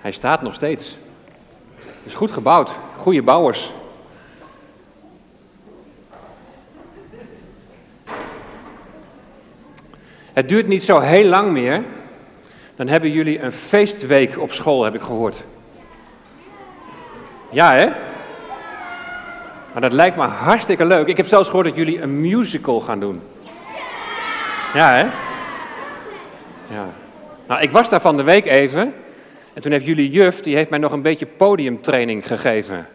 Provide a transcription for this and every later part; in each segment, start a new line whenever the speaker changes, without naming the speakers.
Hij staat nog steeds. Het is goed gebouwd, goede bouwers. Het duurt niet zo heel lang meer. Dan hebben jullie een feestweek op school, heb ik gehoord. Ja, hè? Maar dat lijkt me hartstikke leuk. Ik heb zelfs gehoord dat jullie een musical gaan doen. Ja, hè? Ja. Nou, ik was daar van de week even. En toen heeft jullie juf, die heeft mij nog een beetje podiumtraining gegeven.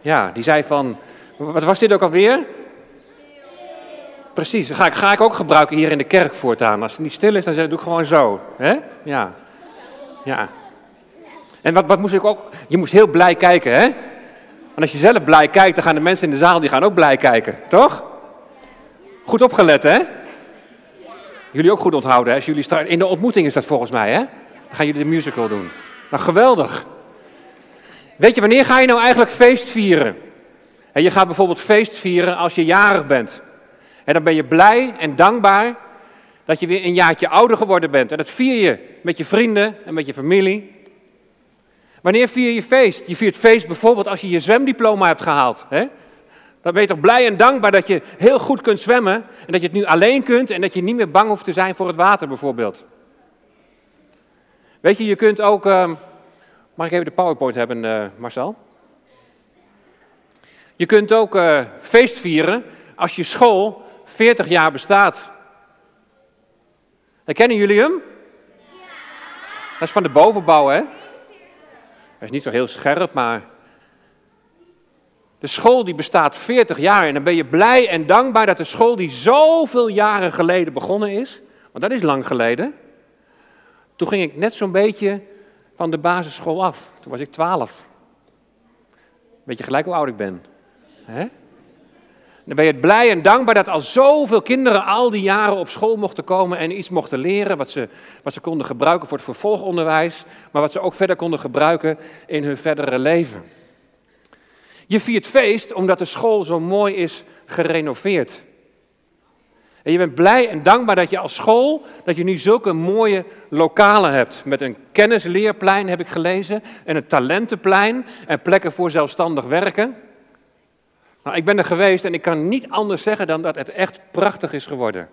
Ja, die zei van, wat was dit ook alweer? Precies, ga ik, ga ik ook gebruiken hier in de kerk voortaan. Als het niet stil is, dan zeg ik, doe ik gewoon zo. hè? Ja. ja. En wat, wat moest ik ook, je moest heel blij kijken, hè? Want als je zelf blij kijkt, dan gaan de mensen in de zaal die gaan ook blij kijken, toch? Goed opgelet, hè? Jullie ook goed onthouden, hè? Als jullie in de ontmoeting is dat volgens mij, hè? Dan gaan jullie de musical doen. Nou, geweldig. Weet je, wanneer ga je nou eigenlijk feest vieren? En je gaat bijvoorbeeld feest vieren als je jarig bent. En dan ben je blij en dankbaar dat je weer een jaartje ouder geworden bent. En dat vier je met je vrienden en met je familie. Wanneer vier je feest? Je viert feest bijvoorbeeld als je je zwemdiploma hebt gehaald. Hè? Dan ben je toch blij en dankbaar dat je heel goed kunt zwemmen. En dat je het nu alleen kunt en dat je niet meer bang hoeft te zijn voor het water bijvoorbeeld. Weet je, je kunt ook. Uh, mag ik even de PowerPoint hebben, uh, Marcel? Je kunt ook uh, feest vieren als je school 40 jaar bestaat. Herkennen jullie hem? Ja. Dat is van de bovenbouw, hè? Hij is niet zo heel scherp, maar. De school die bestaat 40 jaar en dan ben je blij en dankbaar dat de school die zoveel jaren geleden begonnen is, want dat is lang geleden. Toen ging ik net zo'n beetje van de basisschool af. Toen was ik 12. Weet je gelijk hoe oud ik ben? Dan ben je blij en dankbaar dat al zoveel kinderen al die jaren op school mochten komen en iets mochten leren wat ze, wat ze konden gebruiken voor het vervolgonderwijs, maar wat ze ook verder konden gebruiken in hun verdere leven. Je viert feest omdat de school zo mooi is gerenoveerd. En je bent blij en dankbaar dat je als school, dat je nu zulke mooie lokalen hebt. Met een kennisleerplein heb ik gelezen, en een talentenplein en plekken voor zelfstandig werken. Nou, ik ben er geweest en ik kan niet anders zeggen dan dat het echt prachtig is geworden.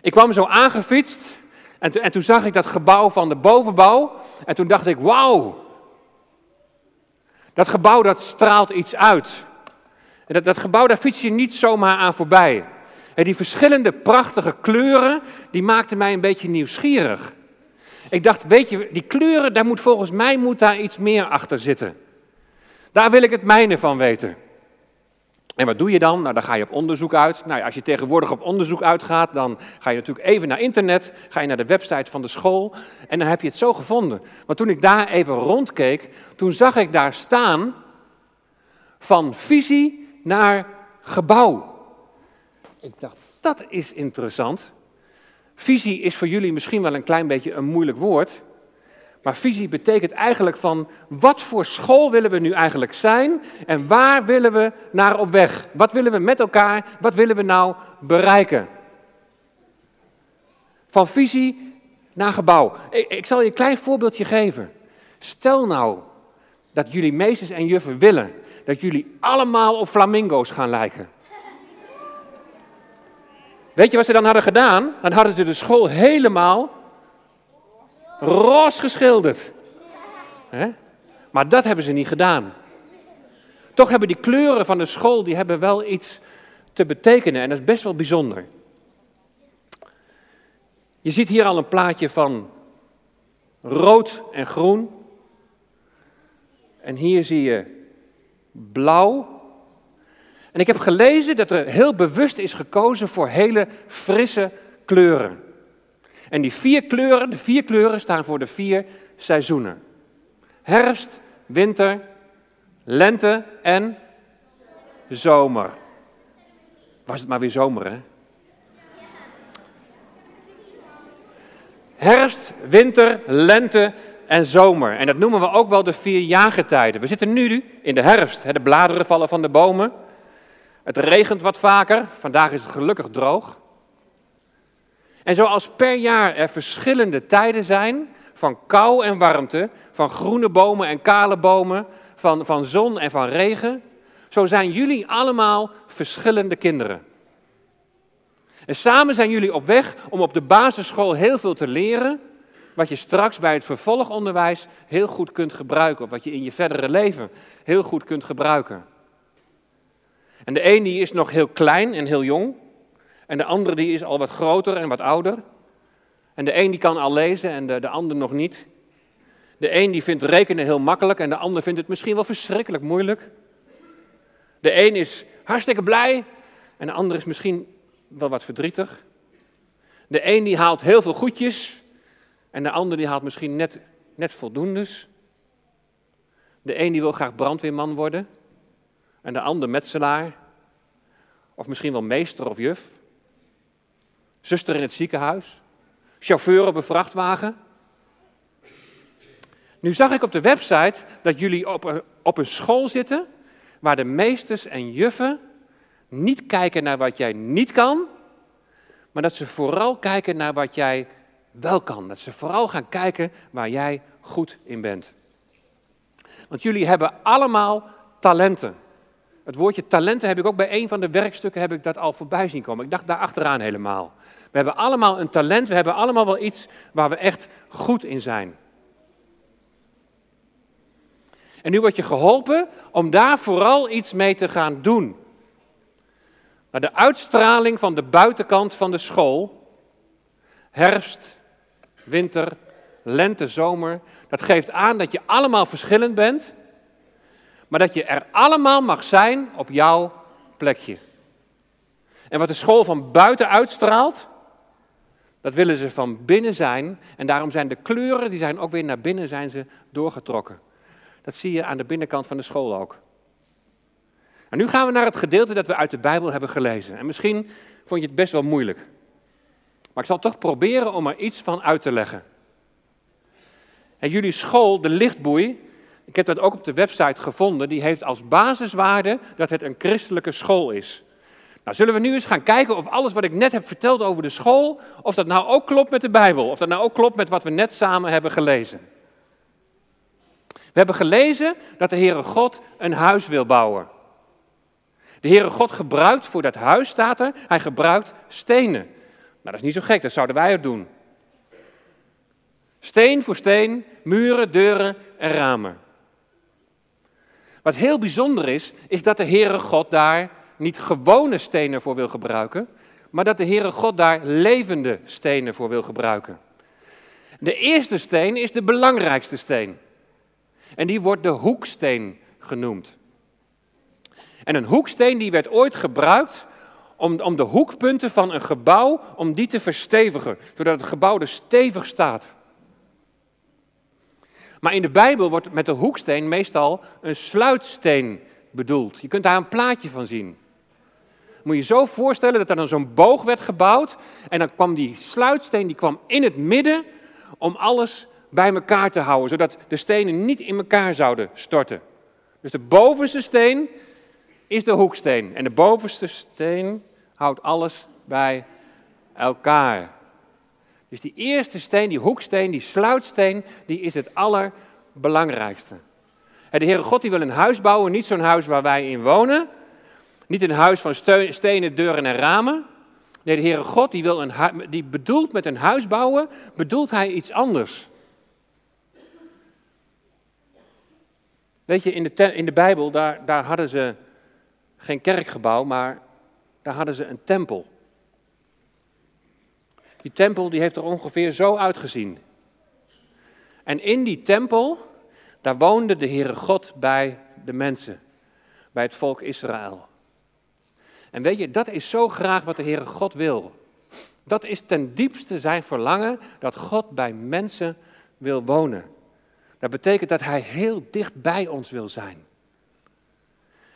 Ik kwam zo aangefietst en, en toen zag ik dat gebouw van de bovenbouw en toen dacht ik, wauw. Dat gebouw dat straalt iets uit. En dat, dat gebouw, daar fiets je niet zomaar aan voorbij. En die verschillende prachtige kleuren, die maakten mij een beetje nieuwsgierig. Ik dacht, weet je, die kleuren, daar moet volgens mij moet daar iets meer achter zitten. Daar wil ik het mijne van weten. En wat doe je dan? Nou, dan ga je op onderzoek uit. Nou, als je tegenwoordig op onderzoek uitgaat, dan ga je natuurlijk even naar internet, ga je naar de website van de school en dan heb je het zo gevonden. Maar toen ik daar even rondkeek, toen zag ik daar staan van visie naar gebouw. Ik dacht, dat is interessant. Visie is voor jullie misschien wel een klein beetje een moeilijk woord. Maar visie betekent eigenlijk van wat voor school willen we nu eigenlijk zijn en waar willen we naar op weg? Wat willen we met elkaar, wat willen we nou bereiken? Van visie naar gebouw. Ik, ik zal je een klein voorbeeldje geven. Stel nou dat jullie meesters en juffen willen dat jullie allemaal op flamingo's gaan lijken. Weet je wat ze dan hadden gedaan? Dan hadden ze de school helemaal roze geschilderd. Maar dat hebben ze niet gedaan. Toch hebben die kleuren van de school, die hebben wel iets te betekenen en dat is best wel bijzonder. Je ziet hier al een plaatje van rood en groen. En hier zie je blauw. En ik heb gelezen dat er heel bewust is gekozen voor hele frisse kleuren. En die vier kleuren, de vier kleuren staan voor de vier seizoenen. Herfst, winter, lente en zomer. Was het maar weer zomer, hè? Herfst, winter, lente en zomer. En dat noemen we ook wel de vier jaargetijden. We zitten nu in de herfst. De bladeren vallen van de bomen. Het regent wat vaker. Vandaag is het gelukkig droog. En zoals per jaar er verschillende tijden zijn van kou en warmte, van groene bomen en kale bomen, van, van zon en van regen. Zo zijn jullie allemaal verschillende kinderen. En samen zijn jullie op weg om op de basisschool heel veel te leren, wat je straks bij het vervolgonderwijs heel goed kunt gebruiken, of wat je in je verdere leven heel goed kunt gebruiken. En de een die is nog heel klein en heel jong, en de andere die is al wat groter en wat ouder. En de een die kan al lezen en de, de ander nog niet. De een die vindt rekenen heel makkelijk en de ander vindt het misschien wel verschrikkelijk moeilijk. De een is hartstikke blij en de ander is misschien wel wat verdrietig. De een die haalt heel veel goedjes en de ander die haalt misschien net, net voldoendes. De een die wil graag brandweerman worden en de ander metselaar. Of misschien wel meester of juf. Zuster in het ziekenhuis. Chauffeur op een vrachtwagen. Nu zag ik op de website dat jullie op een, op een school zitten waar de meesters en juffen niet kijken naar wat jij niet kan, maar dat ze vooral kijken naar wat jij wel kan. Dat ze vooral gaan kijken waar jij goed in bent. Want jullie hebben allemaal talenten. Het woordje talenten heb ik ook bij een van de werkstukken heb ik dat al voorbij zien komen. Ik dacht daar achteraan helemaal. We hebben allemaal een talent, we hebben allemaal wel iets waar we echt goed in zijn. En nu word je geholpen om daar vooral iets mee te gaan doen. Maar de uitstraling van de buitenkant van de school, herfst, winter, lente, zomer, dat geeft aan dat je allemaal verschillend bent, maar dat je er allemaal mag zijn op jouw plekje. En wat de school van buiten uitstraalt, dat willen ze van binnen zijn. En daarom zijn de kleuren, die zijn ook weer naar binnen zijn ze doorgetrokken. Dat zie je aan de binnenkant van de school ook. En nu gaan we naar het gedeelte dat we uit de Bijbel hebben gelezen. En misschien vond je het best wel moeilijk. Maar ik zal toch proberen om er iets van uit te leggen. En jullie school, de lichtboei, ik heb dat ook op de website gevonden, die heeft als basiswaarde dat het een christelijke school is. Nou, zullen we nu eens gaan kijken of alles wat ik net heb verteld over de school, of dat nou ook klopt met de Bijbel, of dat nou ook klopt met wat we net samen hebben gelezen. We hebben gelezen dat de Heere God een huis wil bouwen. De Heere God gebruikt voor dat huis, staat er, hij gebruikt stenen. Nou, dat is niet zo gek, dat zouden wij ook doen. Steen voor steen, muren, deuren en ramen. Wat heel bijzonder is, is dat de Heere God daar niet gewone stenen voor wil gebruiken, maar dat de Heere God daar levende stenen voor wil gebruiken. De eerste steen is de belangrijkste steen. En die wordt de hoeksteen genoemd. En een hoeksteen die werd ooit gebruikt om, om de hoekpunten van een gebouw, om die te verstevigen, zodat het gebouw er stevig staat. Maar in de Bijbel wordt met de hoeksteen meestal een sluitsteen bedoeld. Je kunt daar een plaatje van zien. Moet je zo voorstellen dat er dan zo'n boog werd gebouwd en dan kwam die sluitsteen die kwam in het midden om alles bij elkaar te houden, zodat de stenen niet in elkaar zouden storten. Dus de bovenste steen is de hoeksteen en de bovenste steen houdt alles bij elkaar. Dus die eerste steen, die hoeksteen, die sluitsteen, die is het allerbelangrijkste. De Heere God die wil een huis bouwen, niet zo'n huis waar wij in wonen. Niet een huis van stenen, deuren en ramen. Nee, de Heere God die, wil een, die bedoelt met een huis bouwen, bedoelt hij iets anders. Weet je, in de, in de Bijbel, daar, daar hadden ze geen kerkgebouw, maar daar hadden ze een tempel. Die tempel die heeft er ongeveer zo uitgezien. En in die tempel, daar woonde de Heere God bij de mensen, bij het volk Israël. En weet je, dat is zo graag wat de Heere God wil. Dat is ten diepste zijn verlangen dat God bij mensen wil wonen. Dat betekent dat Hij heel dicht bij ons wil zijn.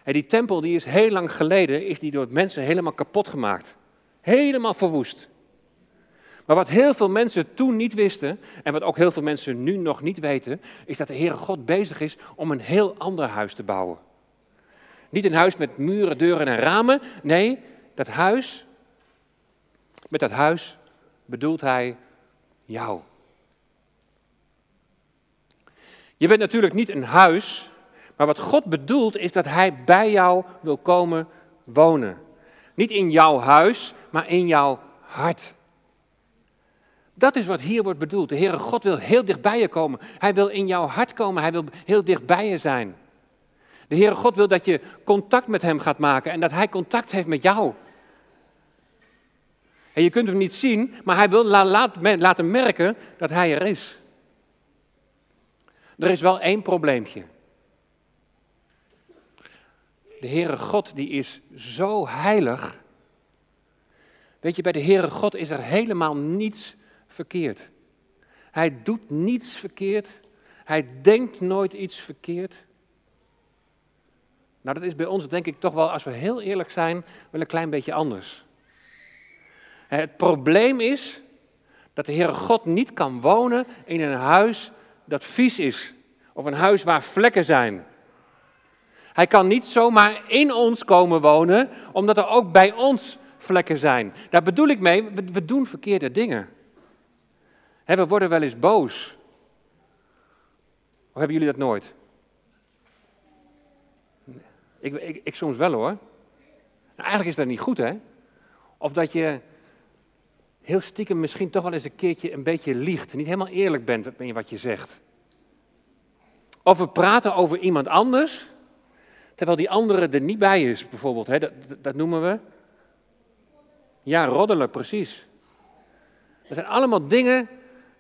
En die tempel die is heel lang geleden, is die door mensen helemaal kapot gemaakt. Helemaal verwoest. Maar wat heel veel mensen toen niet wisten, en wat ook heel veel mensen nu nog niet weten, is dat de Heere God bezig is om een heel ander huis te bouwen. Niet een huis met muren, deuren en ramen. Nee, dat huis, met dat huis bedoelt hij jou. Je bent natuurlijk niet een huis, maar wat God bedoelt is dat Hij bij jou wil komen wonen. Niet in jouw huis, maar in jouw hart. Dat is wat hier wordt bedoeld. De Heere God wil heel dicht bij je komen. Hij wil in jouw hart komen. Hij wil heel dicht bij je zijn. De Heere God wil dat je contact met Hem gaat maken en dat Hij contact heeft met jou. En je kunt hem niet zien, maar Hij wil laten merken dat Hij er is. Er is wel één probleempje. De Heere God die is zo heilig. Weet je, bij de Heere God is er helemaal niets verkeerd. Hij doet niets verkeerd. Hij denkt nooit iets verkeerd. Nou, dat is bij ons denk ik toch wel, als we heel eerlijk zijn, wel een klein beetje anders. Het probleem is dat de Heere God niet kan wonen in een huis dat vies is. Of een huis waar vlekken zijn. Hij kan niet zomaar in ons komen wonen, omdat er ook bij ons vlekken zijn. Daar bedoel ik mee, we, doen verkeerde dingen. We worden wel eens boos. Of hebben jullie dat nooit? Ik, ik, ik soms wel hoor. Nou, eigenlijk is dat niet goed, hè? Of dat je heel stiekem misschien toch wel eens een keertje een beetje liegt. Niet helemaal eerlijk bent in wat je zegt. Of we praten over iemand anders, terwijl die andere er niet bij is, bijvoorbeeld. Hè? Dat, dat noemen we. Ja, roddelen, precies. Dat zijn allemaal dingen,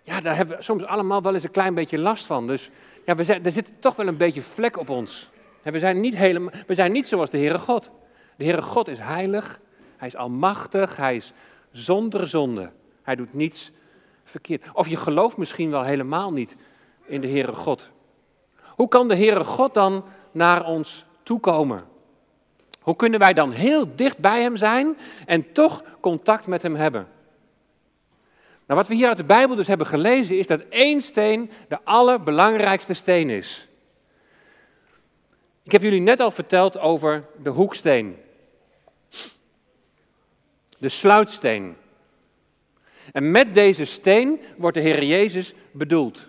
ja, daar hebben we soms allemaal wel eens een klein beetje last van. Dus ja, we zijn, er zit toch wel een beetje vlek op ons. We zijn niet, helemaal, we zijn niet zoals de Heere God. De Heere God is heilig, Hij is almachtig, Hij is zonder zonde. Hij doet niets verkeerd. Of je gelooft misschien wel helemaal niet in de Heere God. Hoe kan de Heere God dan naar ons toekomen? Hoe kunnen wij dan heel dicht bij Hem zijn en toch contact met Hem hebben? Nou, wat we hier uit de Bijbel dus hebben gelezen is dat één steen de allerbelangrijkste steen is. Ik heb jullie net al verteld over de hoeksteen. De sluitsteen. En met deze steen wordt de Heer Jezus bedoeld.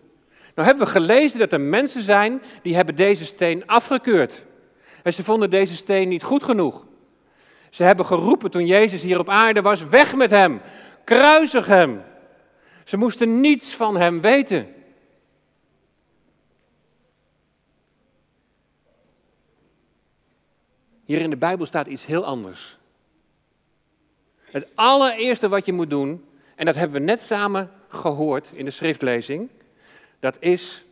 Nou hebben we gelezen dat er mensen zijn die hebben deze steen afgekeurd. En ze vonden deze steen niet goed genoeg. Ze hebben geroepen toen Jezus hier op aarde was, weg met hem, kruisig hem. Ze moesten niets van hem weten. Hier in de Bijbel staat iets heel anders. Het allereerste wat je moet doen, en dat hebben we net samen gehoord in de schriftlezing, dat is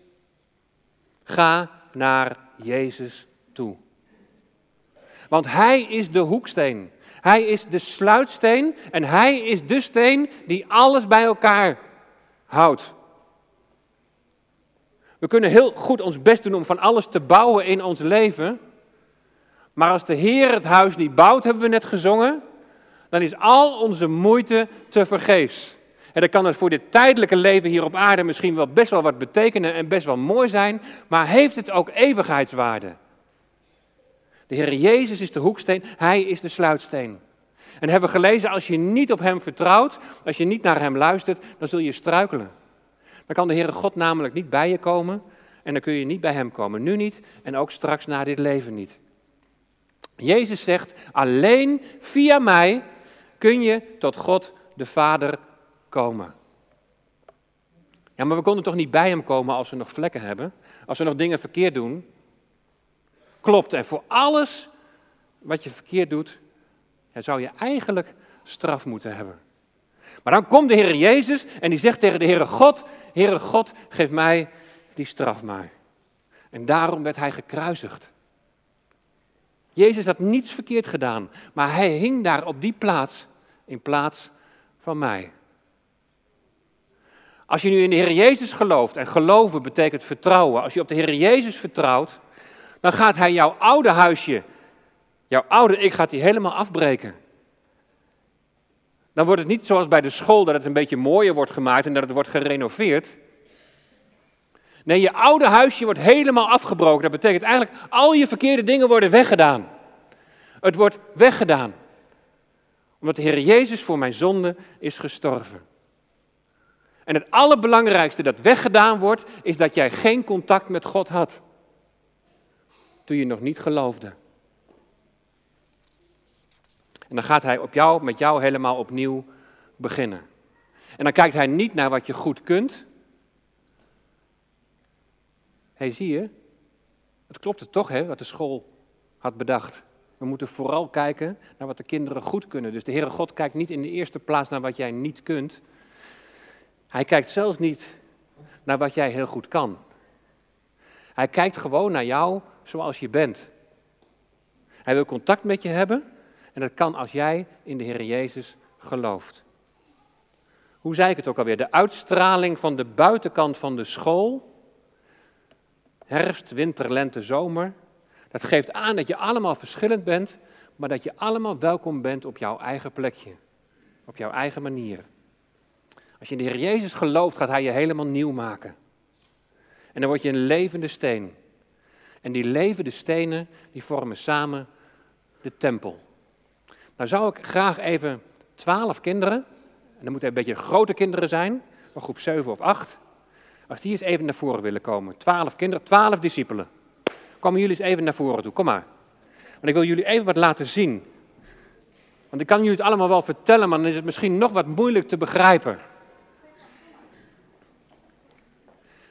ga naar Jezus toe. Want Hij is de hoeksteen. Hij is de sluitsteen en Hij is de steen die alles bij elkaar houdt. We kunnen heel goed ons best doen om van alles te bouwen in ons leven. Maar als de Heer het huis niet bouwt, hebben we net gezongen, dan is al onze moeite te vergeefs. En dan kan het voor dit tijdelijke leven hier op aarde misschien wel best wel wat betekenen en best wel mooi zijn, maar heeft het ook eeuwigheidswaarde? De Heer Jezus is de hoeksteen, Hij is de sluitsteen. En hebben we gelezen, als je niet op Hem vertrouwt, als je niet naar Hem luistert, dan zul je struikelen. Dan kan de Heere God namelijk niet bij je komen en dan kun je niet bij Hem komen. Nu niet en ook straks na dit leven niet. Jezus zegt, alleen via mij kun je tot God de Vader komen. Ja, maar we konden toch niet bij hem komen als we nog vlekken hebben? Als we nog dingen verkeerd doen? Klopt, en voor alles wat je verkeerd doet, zou je eigenlijk straf moeten hebben. Maar dan komt de Heer Jezus en die zegt tegen de Heere God, Heere God, geef mij die straf maar. En daarom werd hij gekruisigd. Jezus had niets verkeerd gedaan, maar hij hing daar op die plaats in plaats van mij. Als je nu in de Heer Jezus gelooft, en geloven betekent vertrouwen, als je op de Heer Jezus vertrouwt, dan gaat Hij jouw oude huisje, jouw oude ik gaat die helemaal afbreken. Dan wordt het niet zoals bij de school dat het een beetje mooier wordt gemaakt en dat het wordt gerenoveerd. Nee, je oude huisje wordt helemaal afgebroken. Dat betekent eigenlijk al je verkeerde dingen worden weggedaan. Het wordt weggedaan. Omdat de Heer Jezus voor mijn zonde is gestorven. En het allerbelangrijkste dat weggedaan wordt, is dat jij geen contact met God had. Toen je nog niet geloofde. En dan gaat hij op jou, met jou helemaal opnieuw beginnen. En dan kijkt hij niet naar wat je goed kunt. Hé, hey, zie je? Het klopte toch, hè, wat de school had bedacht. We moeten vooral kijken naar wat de kinderen goed kunnen. Dus de Heere God kijkt niet in de eerste plaats naar wat jij niet kunt. Hij kijkt zelfs niet naar wat jij heel goed kan. Hij kijkt gewoon naar jou zoals je bent. Hij wil contact met je hebben en dat kan als jij in de Heer Jezus gelooft. Hoe zei ik het ook alweer? De uitstraling van de buitenkant van de school, herfst, winter, lente, zomer, dat geeft aan dat je allemaal verschillend bent, maar dat je allemaal welkom bent op jouw eigen plekje, op jouw eigen manier. Als je in de Heer Jezus gelooft, gaat Hij je helemaal nieuw maken. En dan word je een levende steen. En die levende stenen, die vormen samen de tempel. Nou zou ik graag even twaalf kinderen, en dat moeten een beetje grote kinderen zijn, van groep 7 of 8, als die eens even naar voren willen komen. Twaalf kinderen, twaalf discipelen. Komen jullie eens even naar voren toe, kom maar. Want ik wil jullie even wat laten zien. Want ik kan jullie het allemaal wel vertellen, maar dan is het misschien nog wat moeilijk te begrijpen.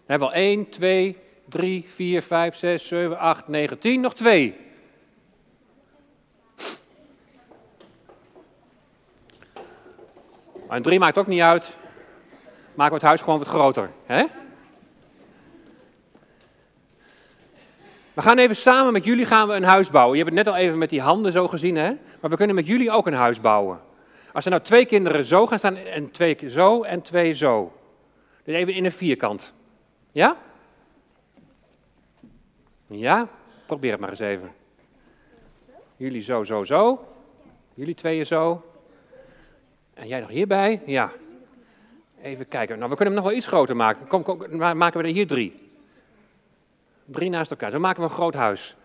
We hebben al 1, 2, 3, 4, 5, 6, 7, 8, 9, 10, nog En drie maakt ook niet uit. Maken we het huis gewoon wat groter. Hè? We gaan even samen met jullie gaan we een huis bouwen. Je hebt het net al even met die handen zo gezien, hè? Maar we kunnen met jullie ook een huis bouwen. Als er nou twee kinderen zo gaan staan en twee zo en twee zo. Dus even in een vierkant. Ja? Ja? Probeer het maar eens even. Jullie zo, zo, zo. Jullie tweeën zo. En jij nog hierbij? Ja. Even kijken. Nou, we kunnen hem nog wel iets groter maken. Kom, maken we er hier drie. Drie naast elkaar. Zo maken we een groot huis.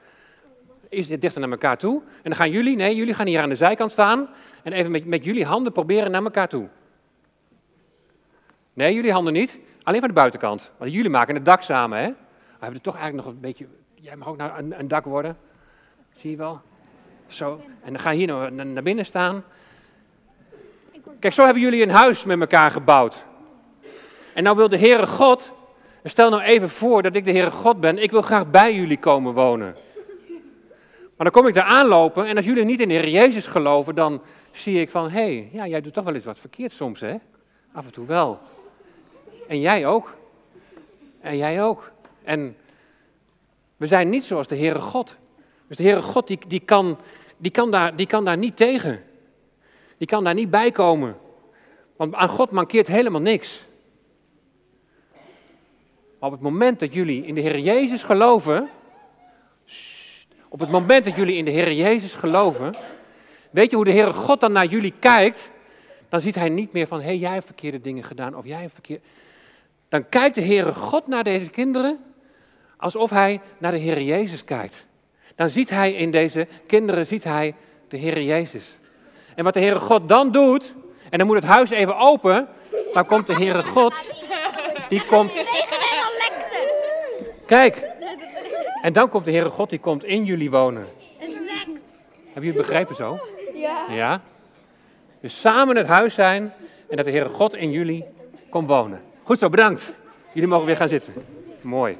Is dit dichter naar elkaar toe. En dan gaan jullie, nee, jullie gaan hier aan de zijkant staan. En even met, met jullie handen proberen naar elkaar toe. Nee, jullie handen niet. Alleen van de buitenkant. Want jullie maken het dak samen, hè? We hebben toch eigenlijk nog een beetje... Jij mag ook naar een, een dak worden. Zie je wel? Zo. En dan ga je hier naar, naar binnen staan. Kijk, zo hebben jullie een huis met elkaar gebouwd. En nou wil de Heere God, stel nou even voor dat ik de Heere God ben, ik wil graag bij jullie komen wonen. Maar dan kom ik daar aanlopen en als jullie niet in de Heer Jezus geloven, dan zie ik van, hé, hey, ja, jij doet toch wel eens wat verkeerd soms, hè? Af en toe wel. En jij ook. En jij ook. En we zijn niet zoals de Heere God. Dus de Heere God die, die, kan, die, kan daar, die kan daar niet tegen. Die kan daar niet bij komen. Want aan God mankeert helemaal niks. Maar op het moment dat jullie in de Heer Jezus geloven. Op het moment dat jullie in de Heer Jezus geloven. Weet je hoe de Heere God dan naar jullie kijkt? Dan ziet hij niet meer van, hé, hey, jij hebt verkeerde dingen gedaan of jij hebt verkeerd dan kijkt de Heere God naar deze kinderen alsof hij naar de Heere Jezus kijkt. Dan ziet hij in deze kinderen ziet hij de Heere Jezus. En wat de Heere God dan doet, en dan moet het huis even open, dan komt de Heere God, die komt... Kijk, en dan komt de Heere God, die komt in jullie wonen. Hebben jullie het begrepen zo? Ja. Ja? Dus samen het huis zijn en dat de Heere God in jullie komt wonen. Goed zo, bedankt. Jullie mogen weer gaan zitten. Mooi.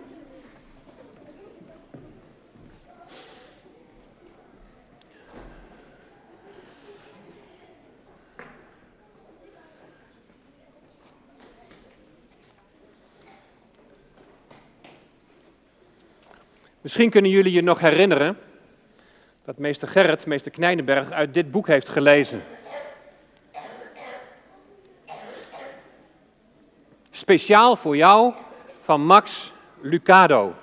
Misschien kunnen jullie je nog herinneren dat meester Gerrit, meester Knijnenberg, uit dit boek heeft gelezen. Speciaal voor jou van Max Lucado.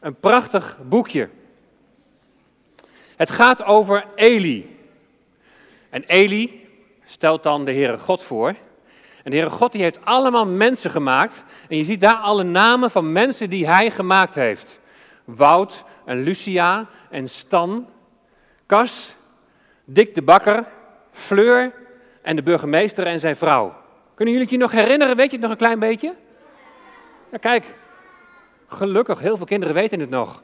Een prachtig boekje. Het gaat over Eli. En Eli stelt dan de Heere God voor. En de Heere God die heeft allemaal mensen gemaakt. En je ziet daar alle namen van mensen die hij gemaakt heeft. Wout en Lucia en Stan, Kas, Dick de Bakker, Fleur en de burgemeester en zijn vrouw. Kunnen jullie het je nog herinneren? Weet je het nog een klein beetje? Ja, kijk. Gelukkig, heel veel kinderen weten het nog.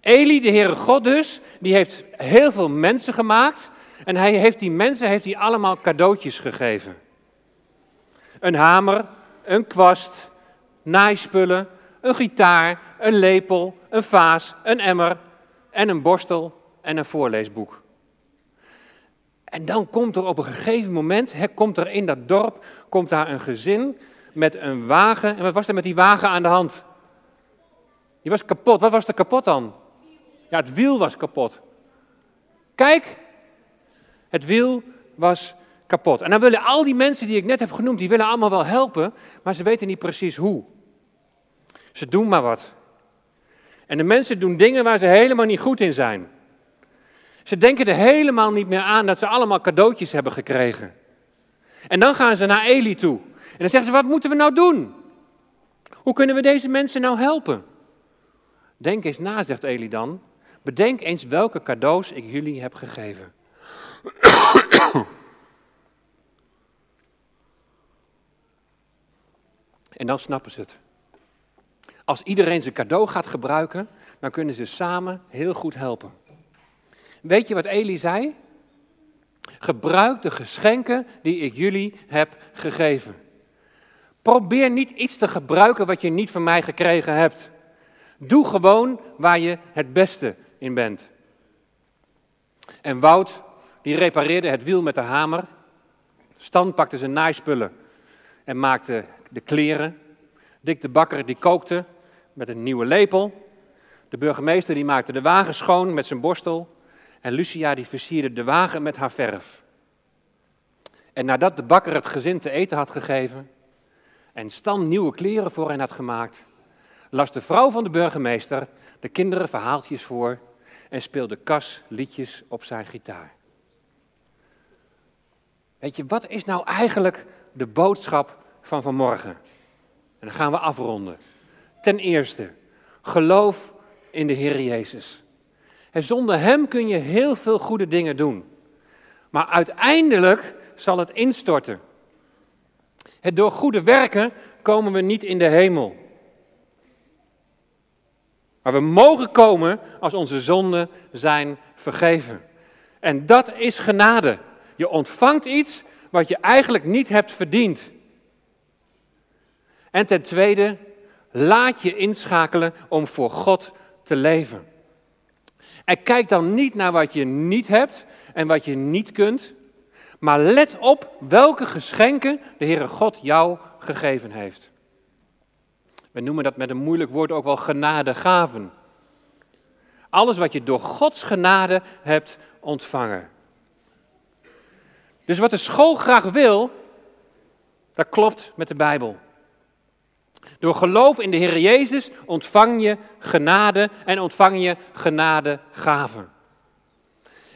Eli, de Heere God dus, die heeft heel veel mensen gemaakt. En hij heeft die mensen heeft hij allemaal cadeautjes gegeven. Een hamer, een kwast, naaispullen, een gitaar, een lepel, een vaas, een emmer en een borstel en een voorleesboek. En dan komt er op een gegeven moment, he, komt er in dat dorp, komt daar een gezin met een wagen. En wat was er met die wagen aan de hand? Die was kapot. Wat was er kapot dan? Ja, het wiel was kapot. Kijk, het wiel was kapot. En dan willen al die mensen die ik net heb genoemd, die willen allemaal wel helpen, maar ze weten niet precies hoe. Ze doen maar wat. En de mensen doen dingen waar ze helemaal niet goed in zijn. Ze denken er helemaal niet meer aan dat ze allemaal cadeautjes hebben gekregen. En dan gaan ze naar Eli toe. En dan zeggen ze, wat moeten we nou doen? Hoe kunnen we deze mensen nou helpen? Denk eens na, zegt Eli dan. Bedenk eens welke cadeaus ik jullie heb gegeven. en dan snappen ze het. Als iedereen zijn cadeau gaat gebruiken, dan kunnen ze samen heel goed helpen. Weet je wat Eli zei? Gebruik de geschenken die ik jullie heb gegeven. Probeer niet iets te gebruiken wat je niet van mij gekregen hebt. Doe gewoon waar je het beste in bent. En Wout, die repareerde het wiel met de hamer. Stan pakte zijn naaispullen en maakte de kleren. Dick de bakker, die kookte met een nieuwe lepel. De burgemeester, die maakte de wagen schoon met zijn borstel. En Lucia, die versierde de wagen met haar verf. En nadat de bakker het gezin te eten had gegeven en Stan nieuwe kleren voor hen had gemaakt, las de vrouw van de burgemeester de kinderen verhaaltjes voor en speelde Kas liedjes op zijn gitaar. Weet je, wat is nou eigenlijk de boodschap van vanmorgen? En dan gaan we afronden. Ten eerste, geloof in de Heer Jezus. En zonder Hem kun je heel veel goede dingen doen. Maar uiteindelijk zal het instorten. Het door goede werken komen we niet in de hemel. Maar we mogen komen als onze zonden zijn vergeven. En dat is genade. Je ontvangt iets wat je eigenlijk niet hebt verdiend. En ten tweede, laat je inschakelen om voor God te leven. En kijk dan niet naar wat je niet hebt en wat je niet kunt, maar let op welke geschenken de Heere God jou gegeven heeft. We noemen dat met een moeilijk woord ook wel genadegaven. Alles wat je door Gods genade hebt ontvangen. Dus wat de school graag wil, dat klopt met de Bijbel. Door geloof in de Heer Jezus ontvang je genade en ontvang je genadegaven.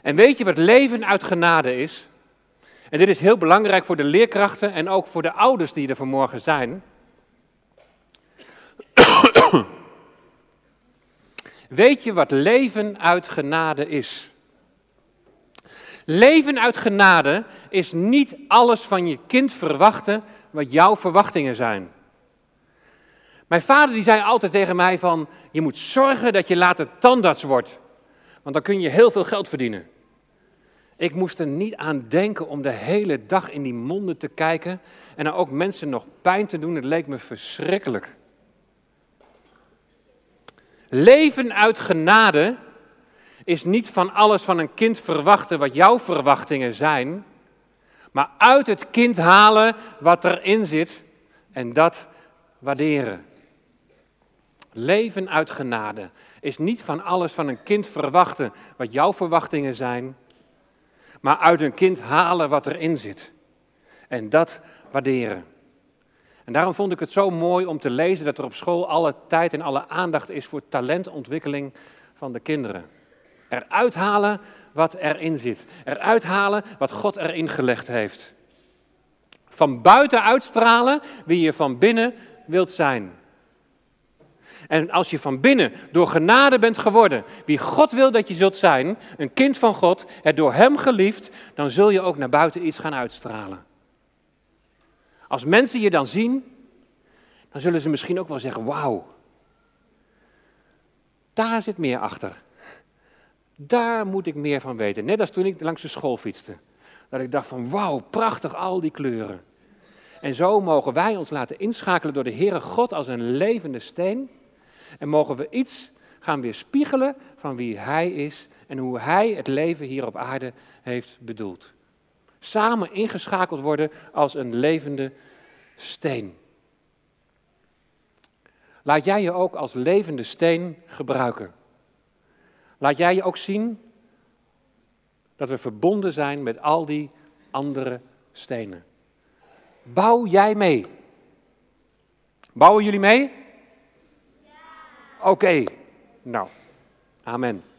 En weet je wat leven uit genade is? En dit is heel belangrijk voor de leerkrachten en ook voor de ouders die er vanmorgen zijn. Weet je wat leven uit genade is? Leven uit genade is niet alles van je kind verwachten wat jouw verwachtingen zijn. Mijn vader die zei altijd tegen mij van, je moet zorgen dat je later tandarts wordt, want dan kun je heel veel geld verdienen. Ik moest er niet aan denken om de hele dag in die monden te kijken en dan ook mensen nog pijn te doen. Het leek me verschrikkelijk. Leven uit genade is niet van alles van een kind verwachten wat jouw verwachtingen zijn, maar uit het kind halen wat erin zit en dat waarderen. Leven uit genade is niet van alles van een kind verwachten wat jouw verwachtingen zijn, maar uit een kind halen wat erin zit en dat waarderen. En daarom vond ik het zo mooi om te lezen dat er op school alle tijd en alle aandacht is voor talentontwikkeling van de kinderen. Eruit halen wat erin zit. Eruit halen wat God erin gelegd heeft. Van buiten uitstralen wie je van binnen wilt zijn. En als je van binnen door genade bent geworden, wie God wil dat je zult zijn, een kind van God, het door Hem geliefd, dan zul je ook naar buiten iets gaan uitstralen. Als mensen je dan zien, dan zullen ze misschien ook wel zeggen: Wauw, daar zit meer achter. Daar moet ik meer van weten. Net als toen ik langs de school fietste. Dat ik dacht van wauw, prachtig al die kleuren. En zo mogen wij ons laten inschakelen door de Heere God als een levende steen. En mogen we iets gaan weerspiegelen van wie Hij is en hoe Hij het leven hier op aarde heeft bedoeld. Samen ingeschakeld worden als een levende steen. Laat jij je ook als levende steen gebruiken. Laat jij je ook zien dat we verbonden zijn met al die andere stenen. Bouw jij mee? Bouwen jullie mee? Oké, nou, amen.